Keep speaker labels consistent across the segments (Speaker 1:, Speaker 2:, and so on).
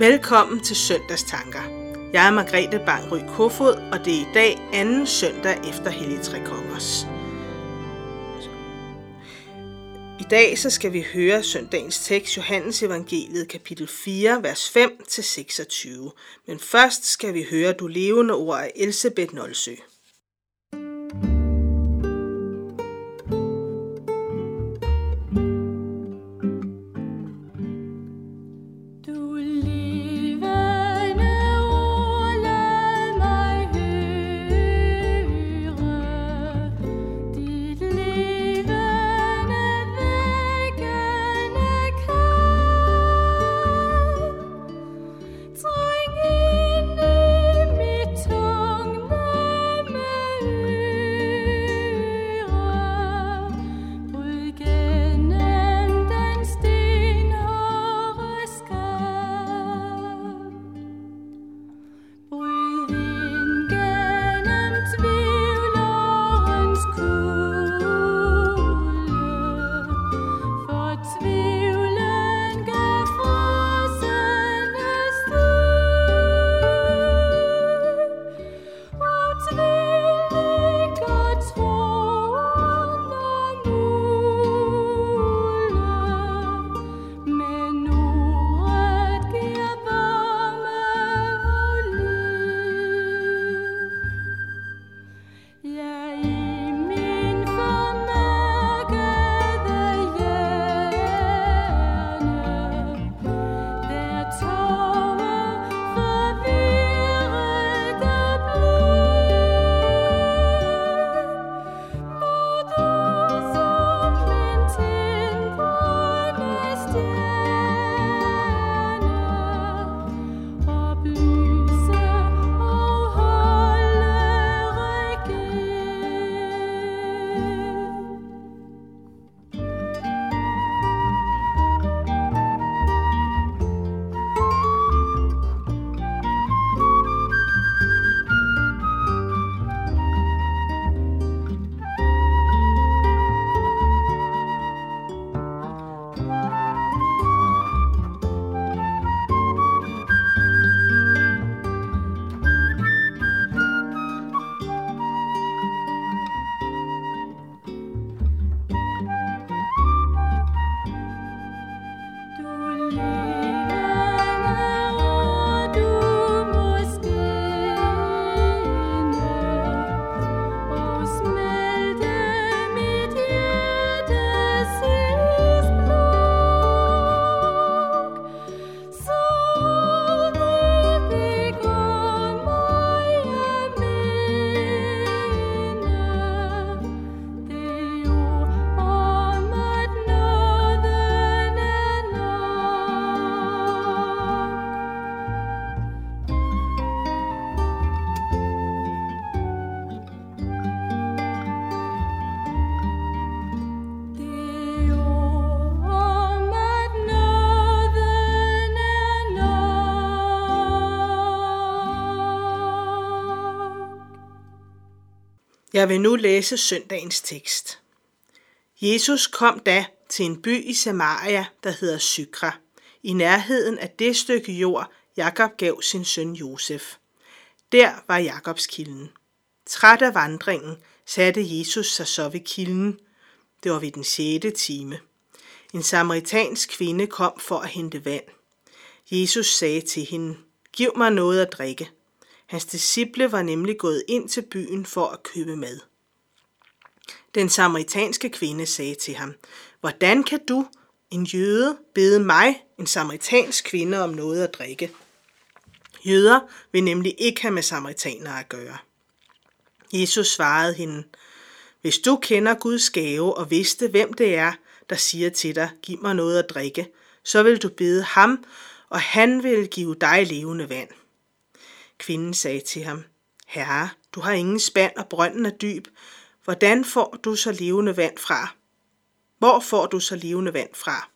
Speaker 1: Velkommen til Søndagstanker. Jeg er Margrethe Bangry Kofod, og det er i dag anden søndag efter Hellig Kongers. I dag så skal vi høre søndagens tekst, Johannes Evangeliet, kapitel 4, vers 5-26. Men først skal vi høre du levende ord af Elisabeth Nolsø. Jeg vil nu læse søndagens tekst. Jesus kom da til en by i Samaria, der hedder Sykra, i nærheden af det stykke jord, Jakob gav sin søn Josef. Der var Jakobs kilden. Træt af vandringen satte Jesus sig så ved kilden. Det var ved den sjette time. En samaritansk kvinde kom for at hente vand. Jesus sagde til hende, Giv mig noget at drikke. Hans disciple var nemlig gået ind til byen for at købe mad. Den samaritanske kvinde sagde til ham, Hvordan kan du, en jøde, bede mig, en samaritansk kvinde, om noget at drikke? Jøder vil nemlig ikke have med samaritanere at gøre. Jesus svarede hende, Hvis du kender Guds gave og vidste, hvem det er, der siger til dig, giv mig noget at drikke, så vil du bede ham, og han vil give dig levende vand. Kvinden sagde til ham, Herre, du har ingen spand, og brønden er dyb. Hvordan får du så levende vand fra? Hvor får du så levende vand fra?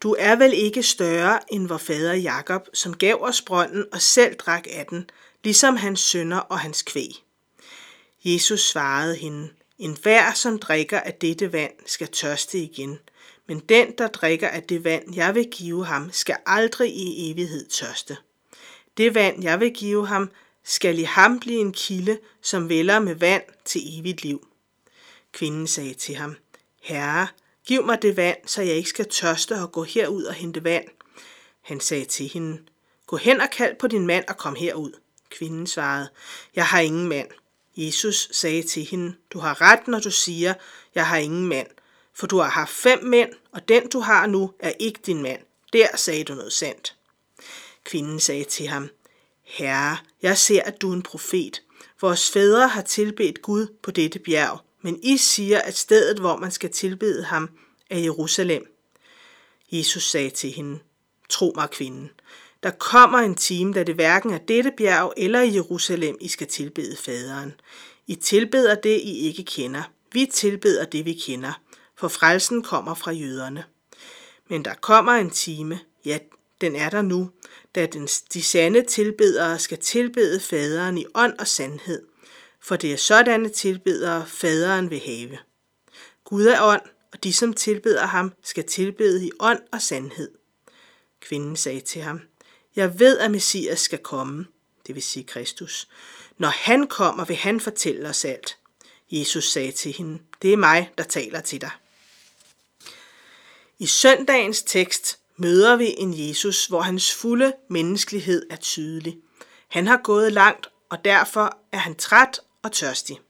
Speaker 1: Du er vel ikke større end vor fader Jakob, som gav os brønden og selv drak af den, ligesom hans sønner og hans kvæg. Jesus svarede hende, en hver, som drikker af dette vand, skal tørste igen.
Speaker 2: men den, der drikker af det vand, jeg vil give ham, skal aldrig i evighed tørste. Det vand, jeg vil give ham, skal i ham blive en kilde, som vælger med vand til evigt liv. Kvinden sagde til ham, Herre, giv mig det vand, så jeg ikke skal tørste og gå herud og hente vand. Han sagde til hende, Gå hen og kald på din mand og kom herud. Kvinden svarede, Jeg har ingen mand. Jesus sagde til hende, Du har ret, når du siger, Jeg har ingen mand. For du har haft fem mænd, og den du har nu er ikke din mand. Der sagde du noget sandt. Kvinden sagde til ham, Herre, jeg ser, at du er en profet. Vores fædre har tilbedt Gud på dette bjerg, men I siger, at stedet, hvor man skal tilbede ham, er Jerusalem. Jesus sagde til hende, Tro mig, kvinden, der kommer en time, da det hverken er dette bjerg eller i Jerusalem, I skal tilbede faderen. I tilbeder det, I ikke kender. Vi tilbeder det, vi kender, for frelsen kommer fra jøderne. Men der kommer en time, ja, den er der nu, da den, de sande tilbedere skal tilbede faderen i ånd og sandhed, for det er sådanne tilbedere, faderen vil have. Gud er ånd, og de, som tilbeder ham, skal tilbede i ånd og sandhed. Kvinden sagde til ham, jeg ved, at Messias skal komme, det vil sige Kristus. Når han kommer, vil han fortælle os alt. Jesus sagde til hende, det er mig, der taler til dig. I søndagens tekst møder vi en Jesus, hvor hans fulde menneskelighed er tydelig. Han har gået langt, og derfor er han træt og tørstig.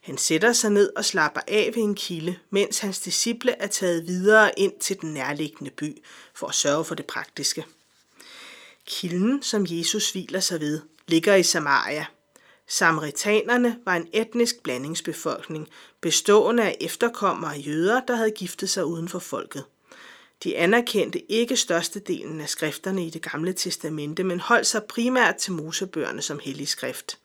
Speaker 2: Han sætter sig ned og slapper af ved en kilde, mens hans disciple er taget videre ind til den nærliggende by for at sørge for det praktiske. Kilden, som Jesus hviler sig ved, ligger i Samaria. Samaritanerne var en etnisk blandingsbefolkning, bestående af efterkommere af jøder, der havde giftet sig uden for folket. De anerkendte ikke størstedelen af skrifterne i det gamle testamente, men holdt sig primært til Mosebøgerne som hellig skrift.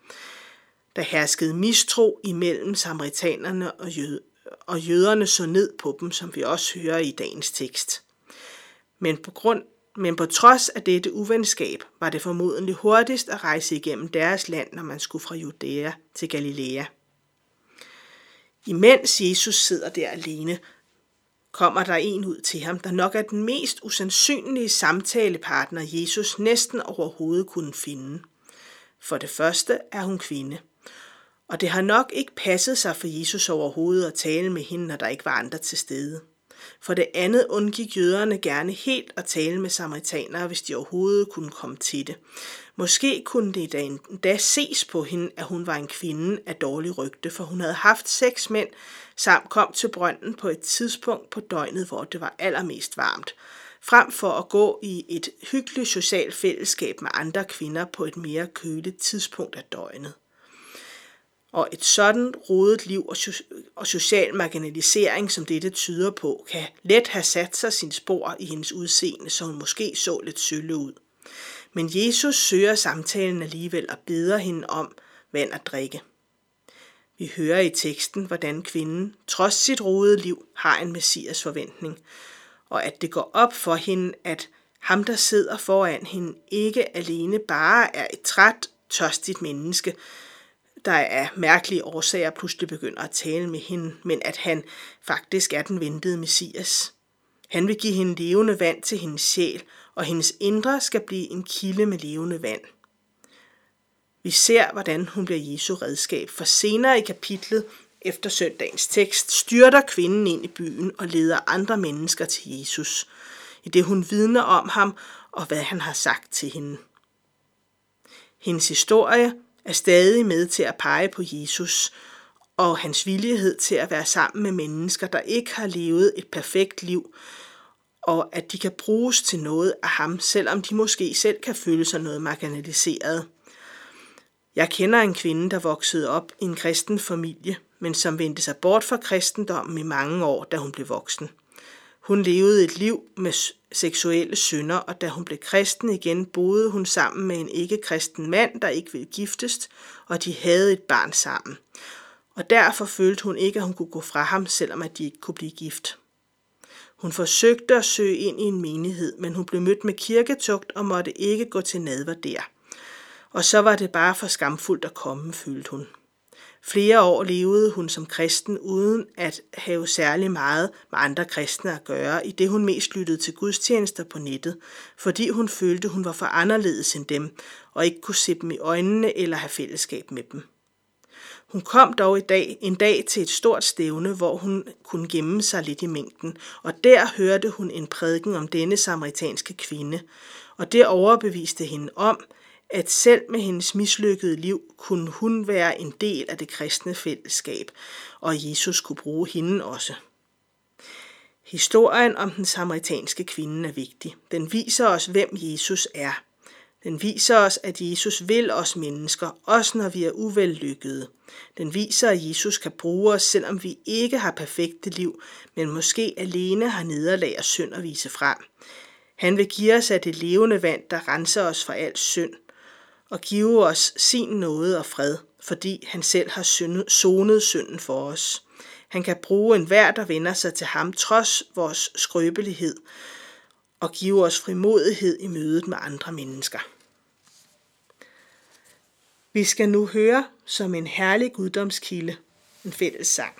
Speaker 2: Der herskede mistro imellem samaritanerne og, jød- og jøderne så ned på dem, som vi også hører i dagens tekst. Men på grund men på trods af dette uvenskab var det formodentlig hurtigst at rejse igennem deres land, når man skulle fra Judæa til Galilea. Imens Jesus sidder der alene, kommer der en ud til ham, der nok er den mest usandsynlige samtalepartner, Jesus næsten overhovedet kunne finde. For det første er hun kvinde, og det har nok ikke passet sig for Jesus overhovedet at tale med hende, når der ikke var andre til stede. For det andet undgik jøderne gerne helt at tale med samaritanere, hvis de overhovedet kunne komme til det. Måske kunne det endda ses på hende, at hun var en kvinde af dårlig rygte, for hun havde haft seks mænd, samt kom til brønden på et tidspunkt på døgnet, hvor det var allermest varmt, frem for at gå i et hyggeligt socialt fællesskab med andre kvinder på et mere køligt tidspunkt af døgnet. Og et sådan rodet liv og, og social marginalisering, som dette tyder på, kan let have sat sig sin spor i hendes udseende, så hun måske så lidt sølle ud. Men Jesus søger samtalen alligevel og beder hende om vand at drikke. Vi hører i teksten, hvordan kvinden, trods sit rodede liv, har en messias forventning, og at det går op for hende, at ham, der sidder foran hende, ikke alene bare er et træt, tørstigt menneske, der af mærkelige årsager pludselig begynder at tale med hende, men at han faktisk er den ventede messias. Han vil give hende levende vand til hendes sjæl, og hendes indre skal blive en kilde med levende vand. Vi ser, hvordan hun bliver Jesu redskab, for senere i kapitlet efter søndagens tekst styrter kvinden ind i byen og leder andre mennesker til Jesus, i det hun vidner om ham og hvad han har sagt til hende. Hendes historie er stadig med til at pege på Jesus og hans villighed til at være sammen med mennesker, der ikke har levet et perfekt liv, og at de kan bruges til noget af ham, selvom de måske selv kan føle sig noget marginaliseret. Jeg kender en kvinde, der voksede op i en kristen familie, men som vendte sig bort fra kristendommen i mange år, da hun blev voksen. Hun levede et liv med seksuelle synder, og da hun blev kristen igen, boede hun sammen med en ikke-kristen mand, der ikke ville giftes, og de havde et barn sammen. Og derfor følte hun ikke, at hun kunne gå fra ham, selvom at de ikke kunne blive gift. Hun forsøgte at søge ind i en menighed, men hun blev mødt med kirketugt og måtte ikke gå til nadver der. Og så var det bare for skamfuldt at komme, følte hun. Flere år levede hun som kristen uden at have særlig meget med andre kristne at gøre, i det hun mest lyttede til gudstjenester på nettet, fordi hun følte, hun var for anderledes end dem, og ikke kunne se dem i øjnene eller have fællesskab med dem. Hun kom dog i dag, en dag til et stort stævne, hvor hun kunne gemme sig lidt i mængden, og der hørte hun en prædiken om denne samaritanske kvinde, og det overbeviste hende om, at selv med hendes mislykkede liv kunne hun være en del af det kristne fællesskab, og Jesus kunne bruge hende også. Historien om den samaritanske kvinde er vigtig. Den viser os, hvem Jesus er. Den viser os, at Jesus vil os mennesker, også når vi er uvellykkede. Den viser, at Jesus kan bruge os, selvom vi ikke har perfekte liv, men måske alene har nederlag og synd at vise frem. Han vil give os af det levende vand, der renser os for al synd, og give os sin nåde og fred, fordi han selv har sonet synden for os. Han kan bruge enhver, der vender sig til ham, trods vores skrøbelighed, og give os frimodighed i mødet med andre mennesker. Vi skal nu høre som en herlig guddomskilde en fælles sang.